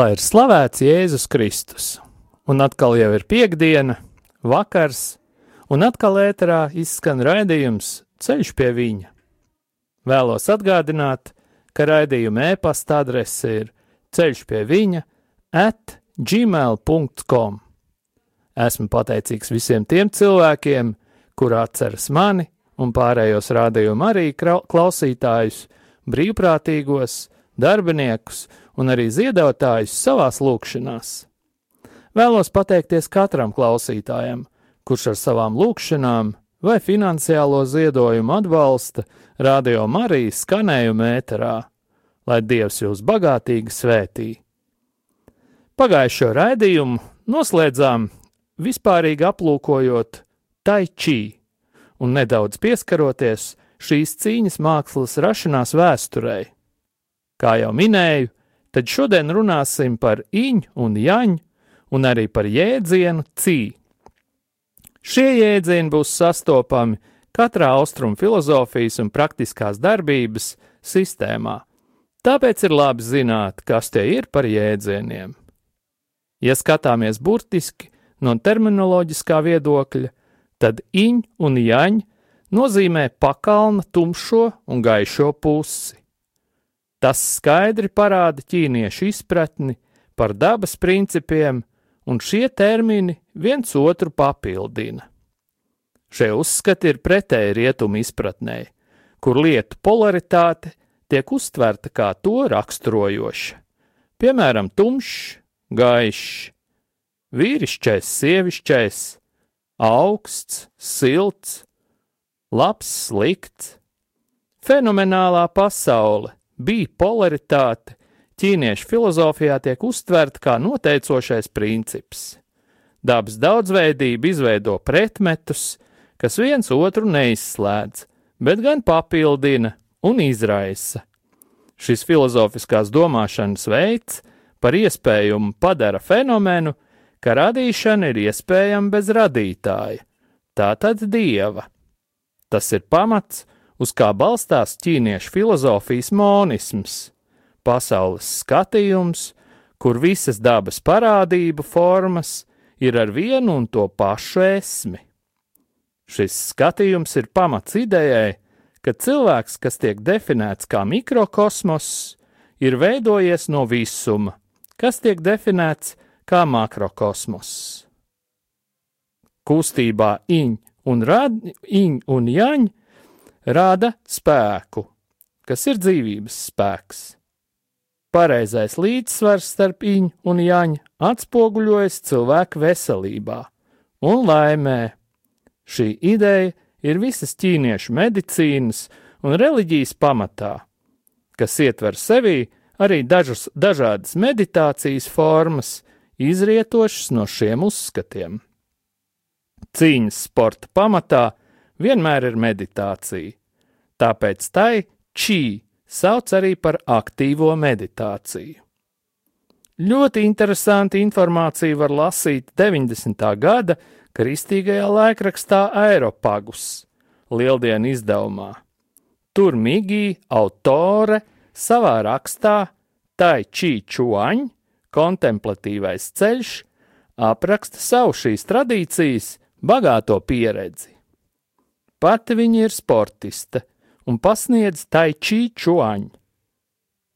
Lai ir slavēts Jēzus Kristus, un atkal jau ir piekdiena, vakars, un atkal ēterā izskan raidījums Ceļš pie viņa. Vēlos atgādināt, ka raidījuma e-pasta adrese ir ceļš pie viņa at gmail.com. Esmu pateicīgs visiem tiem cilvēkiem, kur atceras mani un pārējos rādījumu arī klausītājus, brīvprātīgos, darbiniekus un arī ziedotājus savās lūkšanās. Vēlos pateikties katram klausītājam, kurš ar savām lūkšanām vai finansiālo ziedojumu atbalsta radio Marijas skanējumu ēterā, lai Dievs jūs bagātīgi svētī. Pagājušo raidījumu noslēdzām vispārīgi aplūkojot tai chi un nedaudz pieskaroties šīs cīņas mākslas rašanās vēsturei. Kā jau minēju, tad šodien runāsim par iņu un jaņu un arī par jēdzienu cī. Šie jēdzieni būs sastopami katrā austrumu filozofijas un praktiskās darbības sistēmā. Tāpēc ir labi zināt, kas tie ir par jēdzieniem. Ja skatāmies burtiski no terminoloģiskā viedokļa, tad iņ un jaņ nozīmē pakalna tumšo un gaišo pusi. Tas skaidri parāda ķīniešu izpratni par dabas principiem, un šie termini viens otru papildina. Šie uzskati ir pretēji rietumu izpratnē, kur lietu polaritāte tiek uztverta kā to raksturojoša. Piemēram, tumšs, gaišs, vīrišķais, sievišķais, augsts, silts, labs, slikts, fenomenālā pasaule, bipolaritāte ķīniešu filozofijā tiek uztverta kā noteicošais princips. Dabas daudzveidība izveido pretmetus, kas viens otru neizslēdz, bet gan papildina un izraisa. Šis filozofiskās domāšanas veids par iespējumu padara fenomenu, ka radīšana ir iespējama bez radītāja, tātad dieva. Tas ir pamats, uz kā balstās ķīniešu filozofijas monisms, pasaules skatījums, kur visas dabas parādību formas ir ar vienu un to pašu esmi. Šis skatījums ir pamats idejai, ka cilvēks, kas tiek definēts kā mikrokosmos, ir veidojies no visuma, kas tiek definēts kā makrokosmos. Kustībā iņ un rad, iņ un jaņ rada spēku, kas ir dzīvības spēks. Pareizais līdzsvars starp iņu un jaņu atspoguļojas cilvēka veselībā un laimē. Šī ideja ir visas ķīniešu medicīnas un reliģijas pamatā, kas ietver sevī arī dažus, dažādas meditācijas formas, izrietošas no šiem uzskatiem. Cīņas sporta pamatā vienmēr ir meditācija, tāpēc tai čī sauc arī par aktīvo meditāciju. Ļoti interesanti informācija var lasīt 90. gada kristīgajā laikrakstā Aeropagus lieldienu izdevumā. Tur Migī autore savā rakstā Tai Čī Čuaņ, kontemplatīvais ceļš, apraksta savu šīs tradīcijas bagāto pieredzi. Pati viņa ir sportiste un pasniedz tai čī čuaņu.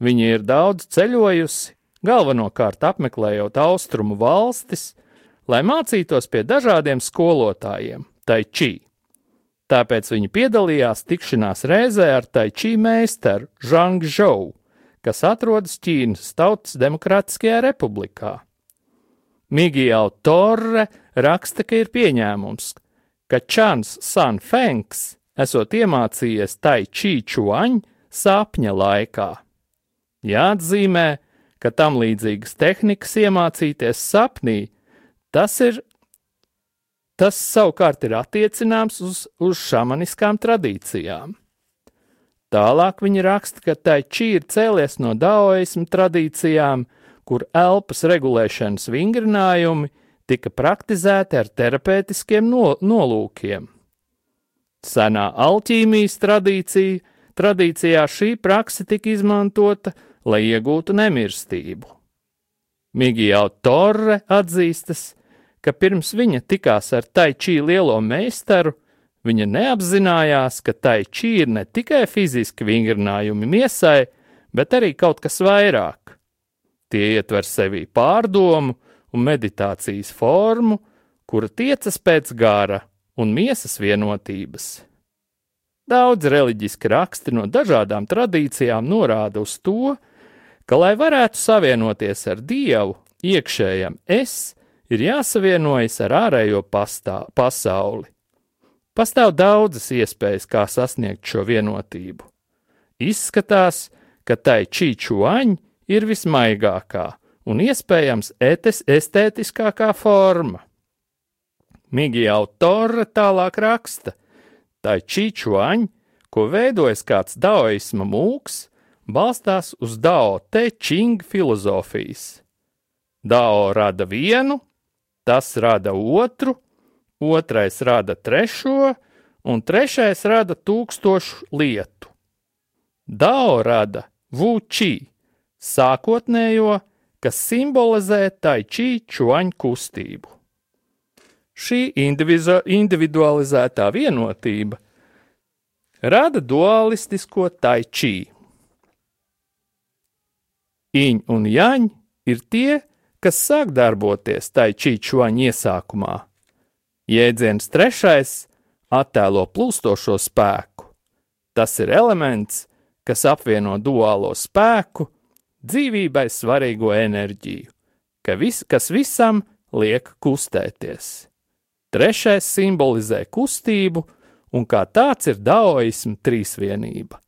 Viņa ir daudz ceļojusi, galvenokārt apmeklējot austrumu valstis, lai mācītos pie dažādiem skolotājiem, tai čī. Tāpēc viņa piedalījās tikšanās reizē ar tai čī meistaru Zhang Zhou, kas atrodas Ķīnas Tautas Demokrātiskajā republikā. Migijā Torre raksta, ka ir pieņēmums, ka Čans San Fengs esot iemācījies tai čī čuaņ sapņa laikā. Jāatzīmē, ka tam līdzīgas tehnikas iemācīties sapnī, tas ir, tas savukārt ir attiecināms uz, uz šamaniskām tradīcijām. Tālāk viņa raksta, ka tai čī ir cēlies no daoismu tradīcijām, kur elpas regulēšanas vingrinājumi tika praktizēti ar terapeitiskiem no, nolūkiem. Senā alķīmijas tradīcija, tradīcijā šī praksa tika izmantota, lai iegūtu nemirstību. Migijau Torre atzīstas, ka pirms viņa tikās ar Taičī lielo meistaru, viņa neapzinājās, ka Taičī ir ne tikai fiziski vingrinājumi miesai, bet arī kaut kas vairāk. Tie ietver sevī pārdomu un meditācijas formu, kura tiecas pēc gara un miesas vienotības. Daudz reliģiski raksti no dažādām tradīcijām norāda uz to, ka, lai varētu savienoties ar Dievu, iekšējam es, ir jāsavienojas ar ārējo pastā, pasauli. Pastāv daudzas iespējas, kā sasniegt šo vienotību. Izskatās, ka tai čīčuaņa ir vismaigākā un iespējams etes estētiskākā forma. Migi autora tālāk raksta, tai čīčuaņa, ko veidojas kāds daoisma mūks, balstās uz Dao Te Ching filozofijas. Dao rada vienu, tas rada otru, otrais rada trešo, un trešais rada tūkstošu lietu. Dao rada Vuči, sākotnējo, kas simbolizē tai čī čuaņu kustību. Šī individualizētā vienotība rada dualistisko tai čī. Iņ un jaņ ir tie, kas sāk darboties tai čī čuaņu iesākumā. Jēdziens trešais attēlo plūstošo spēku. Tas ir elements, kas apvieno duālo spēku, dzīvībai svarīgo enerģiju, ka vis, kas visam liek kustēties. Trešais simbolizē kustību, un kā tāds ir daoisma trīsvienība.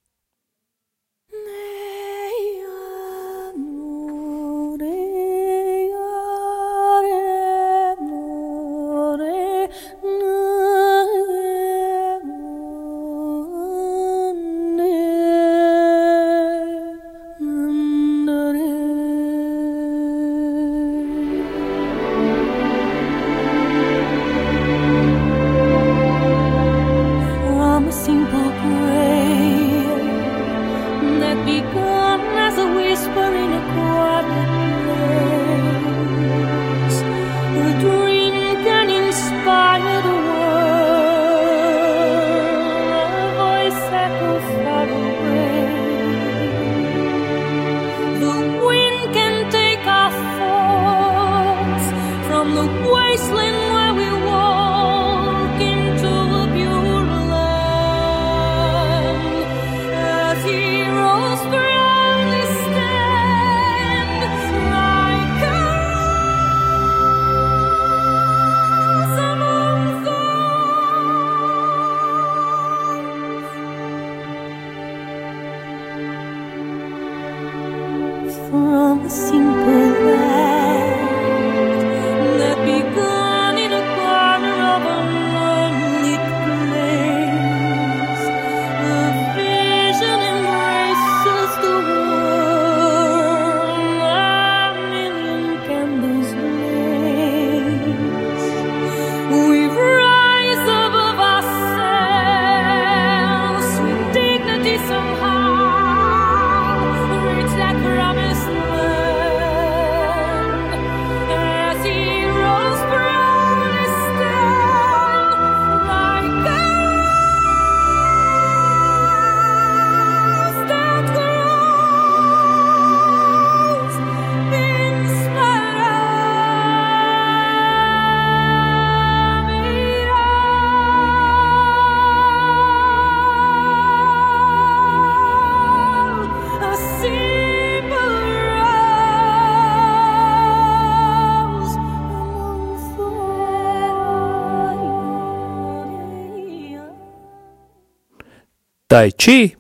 Tai čī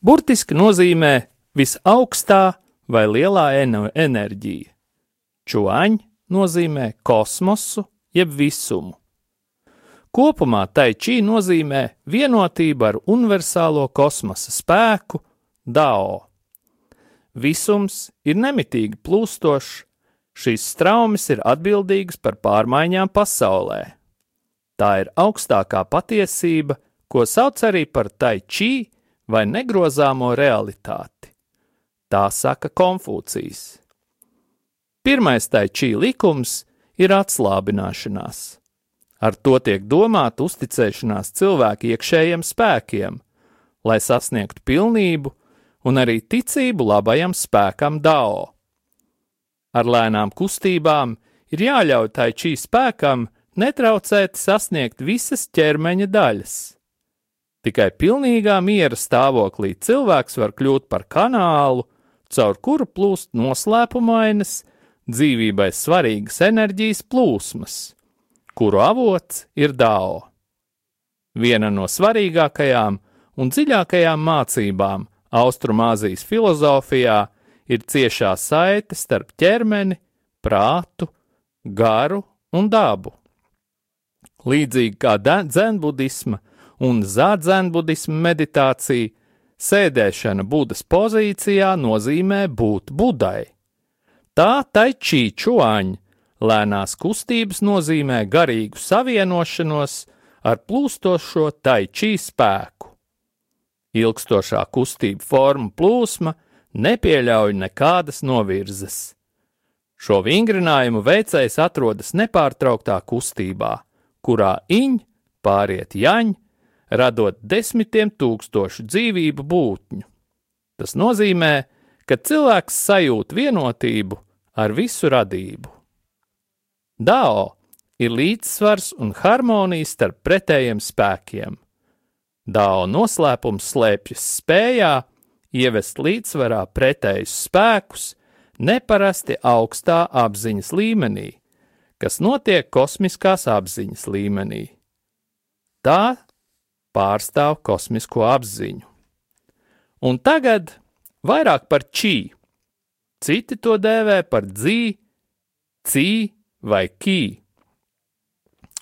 burtiski nozīmē visaugstā vai lielā enerģija. Čuaņ nozīmē kosmosu jeb visumu. Kopumā tai čī nozīmē vienotību ar universālo kosmosa spēku, Dao. Visums ir nemitīgi plūstošs, šīs straumes ir atbildīgas par pārmaiņām pasaulē. Tā ir augstākā patiesība, ko sauc arī par tai čī vai negrozāmo realitāti. Tā saka Konfūcijas. Pirmais tai čī likums ir atslābināšanās. Ar to tiek domāta uzticēšanās cilvēku iekšējiem spēkiem, lai sasniegtu pilnību un arī ticību labajam spēkam Dao. Ar lēnām kustībām ir jāļauj tai šī spēkam netraucēt sasniegt visas ķermeņa daļas. Tikai pilnīgā miera stāvoklī cilvēks var kļūt par kanālu, caur kuru plūst noslēpumainas, dzīvībai svarīgas enerģijas plūsmas kuru avots ir Dao. Viena no svarīgākajām un dziļākajām mācībām Austrumāzijas filozofijā ir ciešā saite starp ķermeni, prātu, garu un dabu. Līdzīgi kā dzenbudisma un zādzenbudisma meditācija, sēdēšana Budas pozīcijā nozīmē būt budai. Tā tai čī čuāņa Lēnās kustības nozīmē garīgu savienošanos ar plūstošo taičī spēku. Ilgstošā kustība forma plūsma nepieļauj nekādas novirzes. Šo vingrinājumu veicējs atrodas nepārtrauktā kustībā, kurā iņ pāriet jaņ, radot desmitiem tūkstošu dzīvību būtņu. Tas nozīmē, ka cilvēks sajūt vienotību ar visu radību. Dao ir līdzsvars un harmonija starp pretējiem spēkiem. Dao noslēpums slēpjas spējā ievest līdzsvarā pretējus spēkus neparasti augstā apziņas līmenī, kas notiek kosmiskās apziņas līmenī. Tā pārstāv kosmisko apziņu. Un tagad vairāk par čī. Citi to dēvē par dzī, cī vai kī.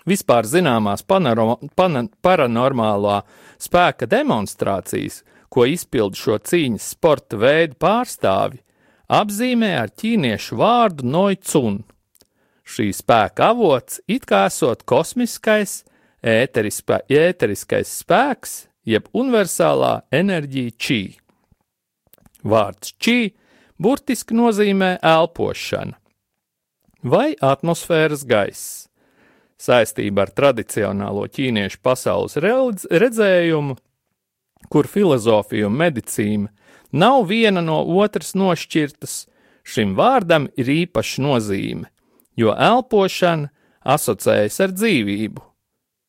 Vispār zināmās panaro, pana, paranormālā spēka demonstrācijas, ko izpilda šo cīņas sporta veidu pārstāvi, apzīmē ar ķīniešu vārdu noicun. Šī spēka avots it kā esot kosmiskais, ēteriskā, ēteriskais spēks, jeb universālā enerģija čī. Vārds čī burtiski nozīmē elpošana vai atmosfēras gaiss. Saistība ar tradicionālo ķīniešu pasaules redzējumu, kur filozofija un medicīna nav viena no otras nošķirtas, šim vārdam ir īpaša nozīme, jo elpošana asociējas ar dzīvību.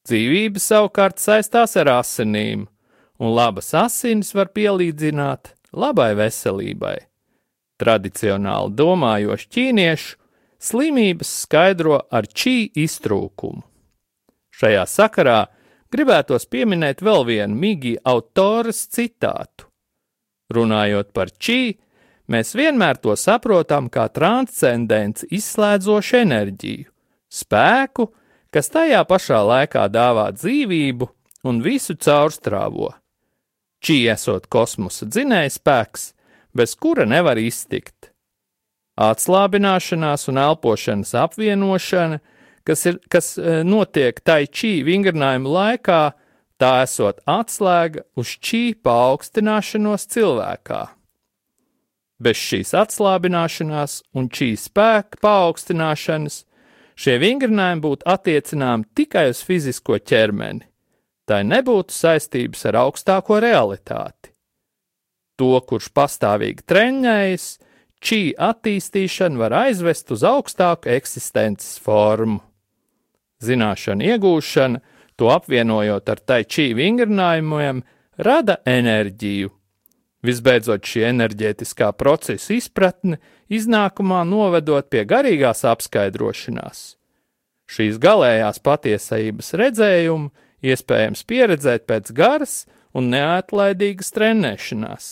Dzīvība savukārt saistās ar asinīm, un labas asinis var pielīdzināt labai veselībai. Tradicionāli domājoši ķīnieši slimības skaidro ar čī iztrūkumu. Šajā sakarā gribētos pieminēt vēl vienu Migi autoras citātu. Runājot par čī, mēs vienmēr to saprotam kā transcendents izslēdzošu enerģiju, spēku, kas tajā pašā laikā dāvā dzīvību un visu caurstrāvo. Čī esot kosmosa dzinējspēks, bez kura nevar iztikt atslābināšanās un elpošanas apvienošana, kas, ir, kas e, notiek tai čī vingrinājuma laikā, tā esot atslēga uz čī paaugstināšanos cilvēkā. Bez šīs atslābināšanās un čī spēka paaugstināšanas šie vingrinājumi būtu attiecināmi tikai uz fizisko ķermeni, tai nebūtu saistības ar augstāko realitāti. To, kurš pastāvīgi trenējas, čī attīstīšana var aizvest uz augstāku eksistences formu. Zināšanu iegūšana, to apvienojot ar tai čī vingrinājumiem, rada enerģiju. Visbeidzot, šī enerģētiskā procesa izpratne iznākumā novedot pie garīgās apskaidrošanās. Šīs galējās patiesības redzējumu iespējams pieredzēt pēc garas un neatlaidīgas trenēšanās.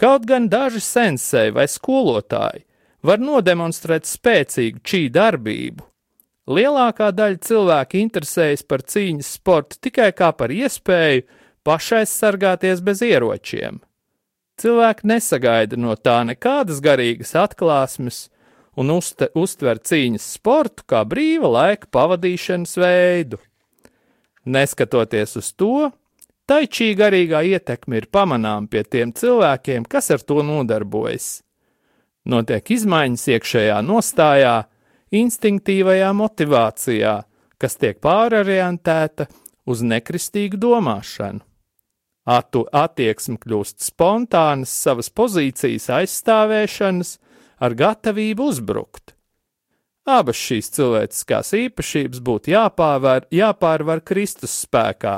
Kaut gan daži sensei vai skolotāji var nodemonstrēt spēcīgu čī darbību, lielākā daļa cilvēku interesējas par cīņas sportu tikai kā par iespēju pašaizsargāties bez ieročiem. Cilvēki nesagaida no tā nekādas garīgas atklāsmes un uzte, uztver cīņas sportu kā brīva laika pavadīšanas veidu. Neskatoties uz to, tai šī garīgā ietekme ir pamanām pie tiem cilvēkiem, kas ar to nodarbojas. Notiek izmaiņas iekšējā nostājā, instinktīvajā motivācijā, kas tiek pārorientēta uz nekristīgu domāšanu. Atu attieksme kļūst spontānas savas pozīcijas aizstāvēšanas ar gatavību uzbrukt. Abas šīs cilvēciskās īpašības būtu jāpārvar, jāpārvar Kristus spēkā,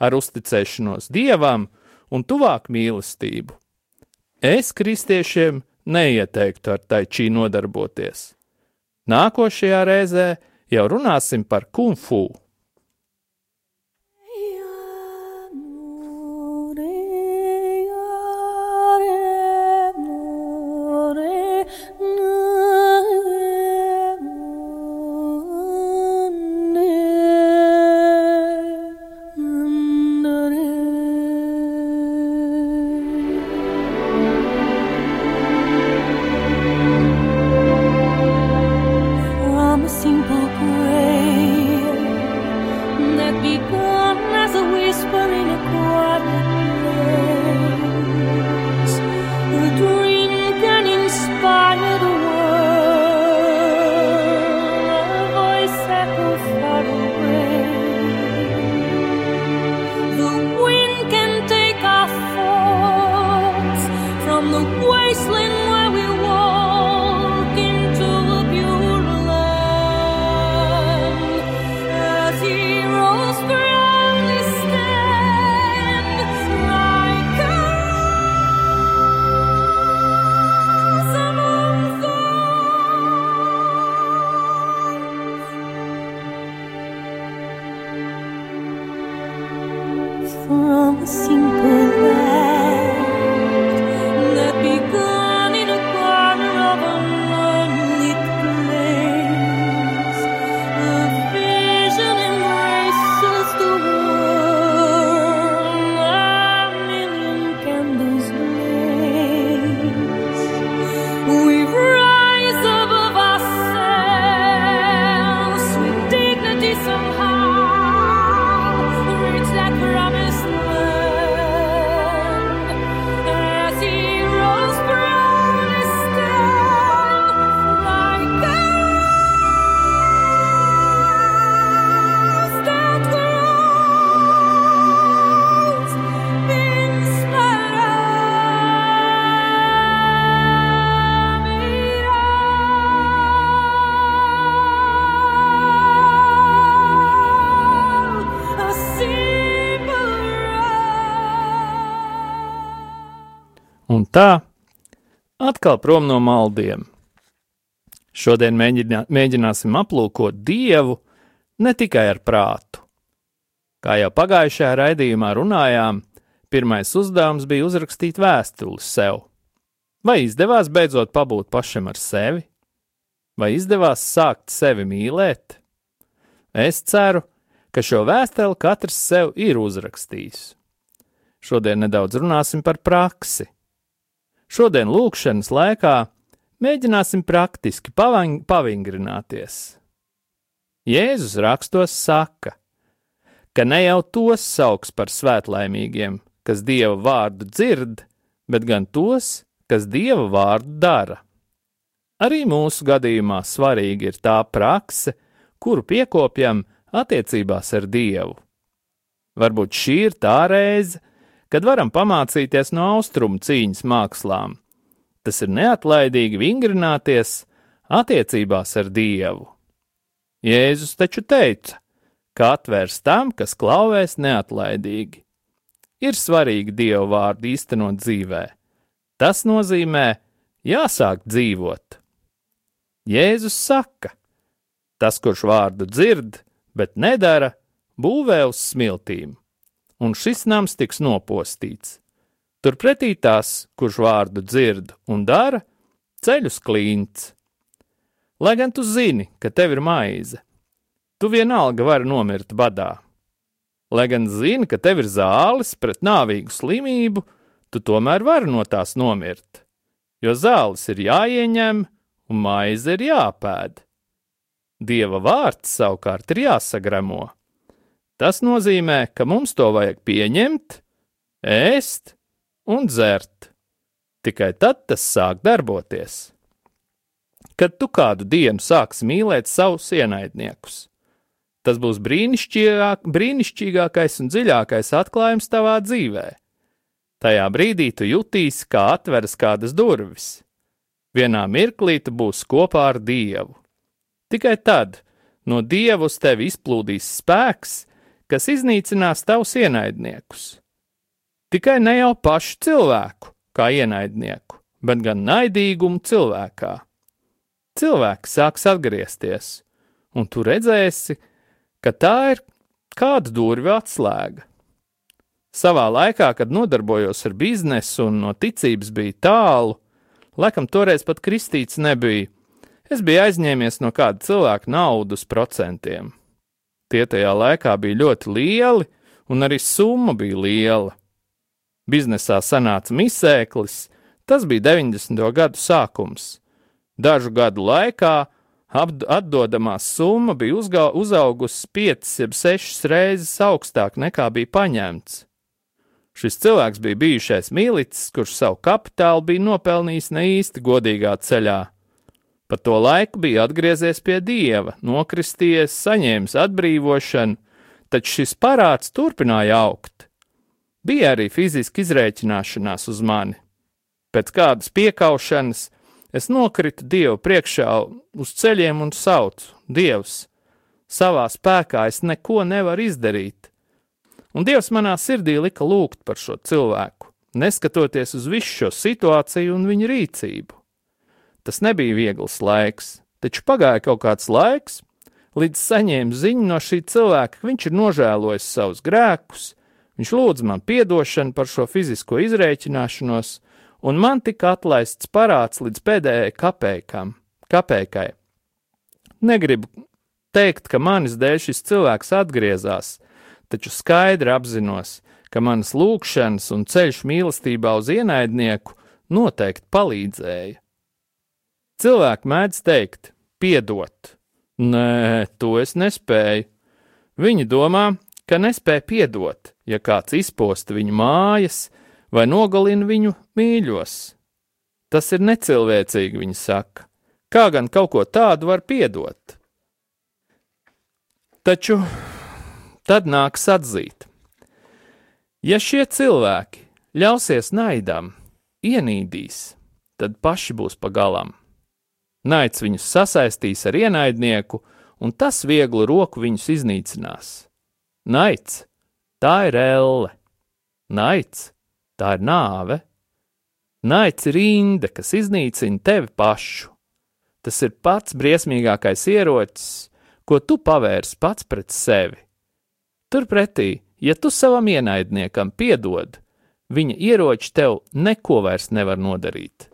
ar uzticēšanos Dievam un tuvāk mīlestību. Es kristiešiem neieteiktu ar tai čī nodarboties. Nākošajā reizē jau runāsim par kung assim. Tā, atkal prom no maldiem. Šodien mēģinā, mēģināsim aplūkot Dievu ne tikai ar prātu. Kā jau pagājušajā raidījumā runājām, pirmais uzdevums bija uzrakstīt vēstuli sev. Vai izdevās beidzot pabūt pašam ar sevi? Vai izdevās sākt sevi mīlēt? Es ceru, ka šo vēstuli katrs sev ir uzrakstījis. Šodien nedaudz runāsim par praksi. Šodien lūkšanas laikā mēģināsim praktiski pavingrināties. Jēzus rakstos saka, ka ne jau tos sauks par svētlaimīgiem, kas Dieva vārdu dzird, bet gan tos, kas Dieva vārdu dara. Arī mūsu gadījumā svarīgi ir tā prakse, kuru piekopjam attiecībās ar Dievu. Varbūt šī ir tā reize, kad varam pamācīties no austrumu cīņas mākslām. Tas ir neatlaidīgi vingrināties attiecībās ar Dievu. Jēzus taču teica, ka atvērs tam, kas klauvēs neatlaidīgi. Ir svarīgi Dieva vārdu īstenot dzīvē. Tas nozīmē jāsāk dzīvot. Jēzus saka, tas, kurš vārdu dzird, bet nedara, būvē uz smiltīm, un šis nams tiks nopostīts. Turpretī tas, kurš vārdu dzird un dara, ceļus klints. Lai gan tu zini, ka tev ir maize, tu vienalga vari nomirt badā. Lai gan zini, ka tev ir zāles pret nāvīgu slimību, tu tomēr vari no tās nomirt, jo zāles ir jāieņem un maize ir jāpēd. Dieva vārds savukārt ir jāsagremo. Tas nozīmē, ka mums to vajag pieņemt, ēst un dzert. Tikai tad tas sāk darboties. Kad tu kādu dienu sāksi mīlēt savus ienaidniekus, tas būs brīnišķīgāk, brīnišķīgākais un dziļākais atklājums tavā dzīvē. Tajā brīdī tu jutīsi, kā atveras kādas durvis. Vienā mirklī tu būsi kopā ar Dievu. Tikai tad no Dieva uz tevi izplūdīs spēks, kas iznīcinās tavus ienaidniekus. Tikai ne jau pašu cilvēku, kā ienaidnieku, bet gan naidīgumu cilvēkā. Cilvēks sāks atgriezties, un tu redzēsi, ka tā ir kāda durvju atslēga. Savā laikā, kad nodarbojos ar biznesu un no ticības bija tālu, laikam toreiz pat kristīts nebija, es biju aizņēmies no kāda cilvēka naudu uz procentiem. Tie tajā laikā bija ļoti lieli, un arī summa bija liela. Biznesā sanāca misēklis, tas bija 90. gadu sākums. Dažu gadu laikā atdodamā summa bija uzaugusi 5 jeb 6 reizes augstāk nekā bija paņemts. Šis cilvēks bija bijušais milicis, kurš savu kapitālu bija nopelnījis ne īsti godīgā ceļā. Pa to laiku bija atgriezies pie dieva, nokristies, saņēmis atbrīvošanu, taču šis parāds turpināja augt. Bija arī fiziski izrēķināšanās uz mani. Pēc kādas piekaušanas es nokritu Dievu priekšā uz ceļiem un saucu: Dievs, savā spēkā es neko nevaru izdarīt. Un Dievs manā sirdī lika lūgt par šo cilvēku, neskatoties uz visu šo situāciju un viņa rīcību. Tas nebija viegls laiks, taču pagāja kaut kāds laiks, līdz saņēmu ziņu no šī cilvēka, ka viņš ir nožēlojis savus grēkus, viņš lūdz man atdošanu par šo fizisko izrēķināšanos, un man tika atlaists parāds līdz pēdējai kapēkam, kapēkai. Negribu teikt, ka manis dēļ šis cilvēks atgriezās, taču skaidri apzinos, ka manas lūkšanas un ceļš mīlestībā uz ienaidnieku noteikti palīdzēja. Cilvēki mēdz teikt, piedot, nē, to es nespēju. Viņi domā, ka nespēja piedot, ja kāds izposta viņu mājas, vai nogalina viņu mīļos. Tas ir necilvēcīgi, viņi saka. Kā gan kaut ko tādu var piedot? Taču tad nāks atzīt, ja šie cilvēki ļausies naidam, ienīdīs, tad paši būs pagalam. Naids viņus sasaistīs ar ienaidnieku, un tas vieglu roku viņus iznīcinās. Naids, tā ir elle. Naids, tā ir nāve. Naids ir inde, kas iznīcina tevi pašu. Tas ir pats briesmīgākais ierocis, ko tu pavērsi pats pret sevi. Turpretī, ja tu savam ienaidniekam piedod, viņa ieroči tev neko vairs nevar nodarīt.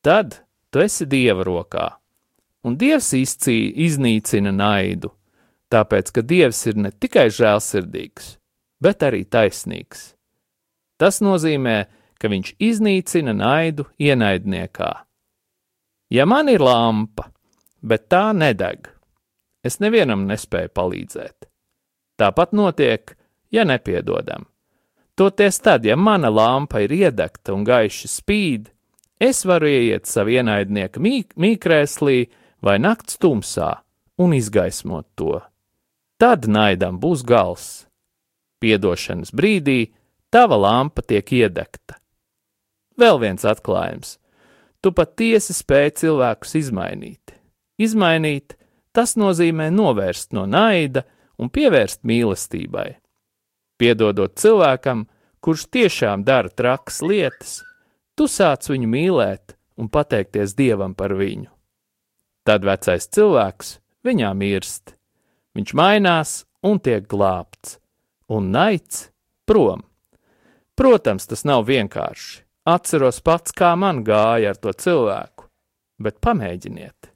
Tad tu esi dieva rokā, un dievs izcī, iznīcina naidu, tāpēc ka dievs ir ne tikai žēlsirdīgs, bet arī taisnīgs. Tas nozīmē, ka viņš iznīcina naidu ienaidniekā. Ja man ir lampa, bet tā nedeg, es nevienam nespēju palīdzēt. Tāpat notiek, ja nepiedodam. Toties tad, ja mana lampa ir iedegta un gaiši spīd, es varu ieiet savu ienaidnieku mīk mīkrēslī vai nakts tumsā un izgaismot to. Tad naidam būs gals. Piedošanas brīdī tava lampa tiek iedegta. Vēl viens atklājums. Tu patiesi spēj cilvēkus izmainīt. Izmainīt tas nozīmē novērst no naida un pievērst mīlestībai. Piedodot cilvēkam, kurš tiešām dara trakas lietas, tu sāc viņu mīlēt un pateikties Dievam par viņu. Tad vecais cilvēks viņā mirst, viņš mainās un tiek glābts, un naids prom. Protams, tas nav vienkārši. Atceros pats, kā man gāja ar to cilvēku, bet pamēģiniet.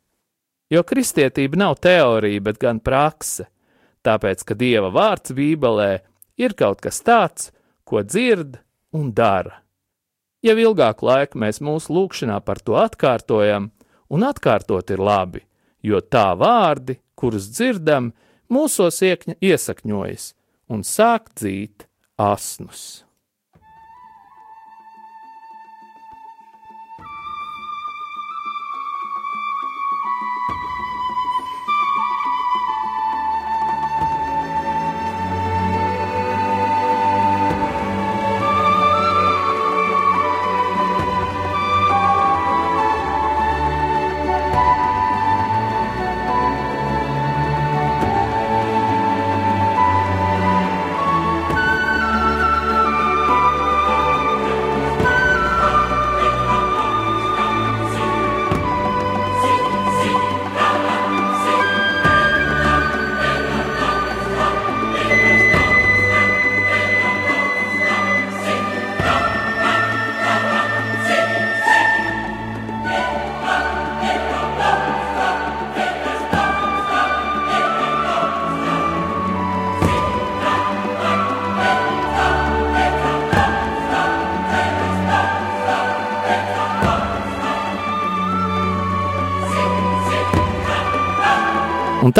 Jo kristietība nav teorija, bet gan prakse, tāpēc, ka Dieva vārds Bībelē ir kaut kas tāds, ko dzird un dara. Jau ilgāku laiku mēs mūsu lūkšanā par to atkārtojam, un atkārtot ir labi, jo tā vārdi, kurus dzirdam, mūsos iesakņojas un sāk dzīt asnus.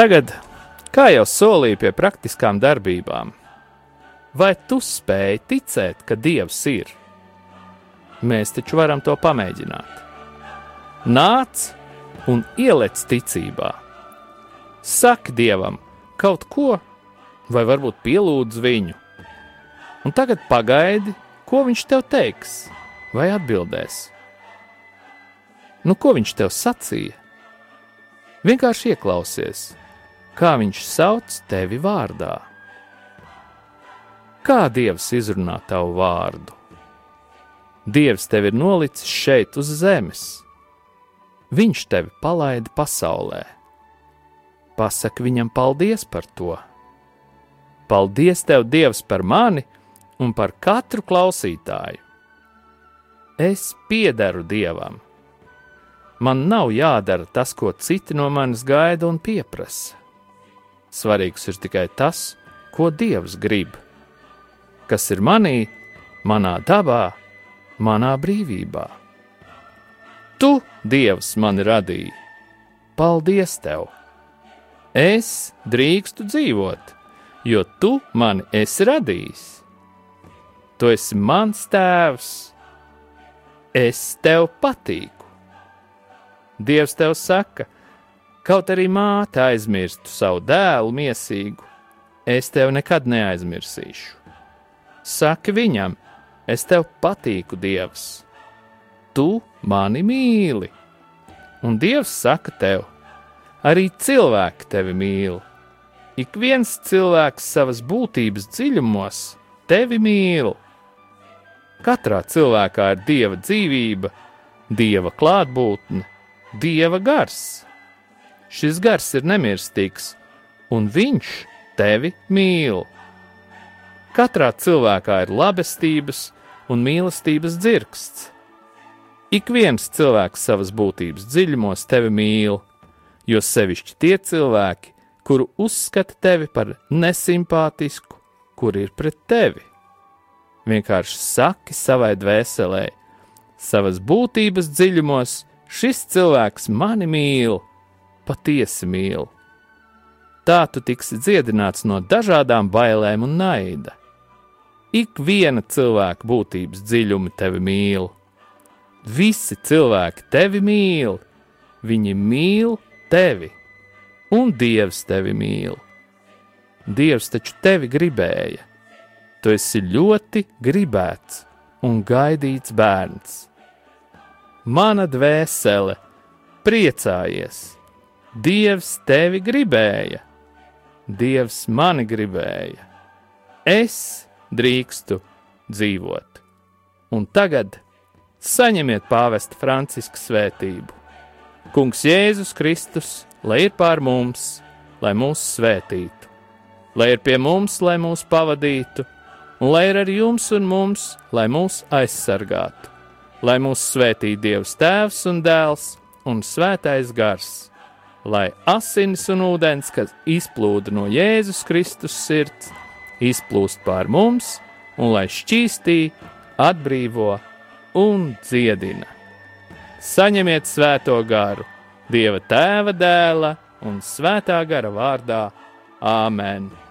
Tagad, kā jau solīju pie praktiskām darbībām, vai tu spēj ticēt, ka Dievs ir? Mēs taču varam to pamēģināt. Nāc un ielec ticībā. Saki Dievam kaut ko, vai varbūt pielūdz viņu. Un tagad pagaidi, ko viņš tev teiks, vai atbildēs. Nu, ko viņš tev sacīja? Vienkārši ieklausies, kā viņš sauc tevi vārdā. Kā Dievs izrunā tavu vārdu? Dievs tevi ir nolicis šeit uz zemes. Viņš tevi palaida pasaulē. Pasaki viņam paldies par to. Paldies tev, Dievs, par mani un par katru klausītāju. Es piederu Dievam Man nav jādara tas, ko citi no manis gaida un pieprasa. Svarīgs ir tikai tas, ko Dievs grib, kas ir manī, manā dabā, manā brīvībā. Tu, Dievs, mani radīji, paldies tev! Es drīkstu dzīvot, jo tu mani esi radījis. Tu esi mans tēvs, es tev patīku. Dievs tev saka, kaut arī māte aizmirstu savu dēlu miesīgu, es tevi nekad neaizmirsīšu. Saki viņam, es tev patīku, Dievs, tu mani mīli. Un Dievs saka tev, arī cilvēki tevi mīl. Ik viens cilvēks savas būtības dziļumos tevi mīl. Katrā cilvēkā ir dieva dzīvība, dieva klātbūtne, Dieva gars. Šis gars ir nemirstīgs, un viņš tevi mīl. Katrā cilvēkā ir labestības un mīlestības dzirksts. Ik viens cilvēks savas būtības dziļumos tevi mīl, jo sevišķi tie cilvēki, kuru uzskata tevi par nesimpātisku, kur ir pret tevi. Vienkārši saki savai dvēselē, savas būtības dziļumos, Šis cilvēks mani mīl, patiesi mīl. Tā tu tiksi dziedināts no dažādām bailēm un naida. Ik viena cilvēka būtības dziļumi tevi mīl. Visi cilvēki tevi mīl, viņi mīl tevi, un Dievs tevi mīl. Dievs taču tevi gribēja. Tu esi ļoti gribēts un gaidīts bērns mana dvēsele, priecājies! Dievs tevi gribēja, Dievs mani gribēja, es drīkstu dzīvot. Un tagad saņemiet pāvesta Franciska svētību. Kungs Jēzus Kristus, lai ir pār mums, lai mūs svētītu, lai ir pie mums, lai mūs pavadītu, un lai ir ar jums un mums, lai mūs aizsargātu, lai mūs svētī Dievs Tēvs un Dēls un Svētais Gars, lai asins un ūdens, kas izplūda no Jēzus Kristus sirds, izplūst pār mums, un lai šķīstī, atbrīvo un dziedina. Saņemiet svēto garu, Dieva tēva dēla un svētā gara vārdā Āmen!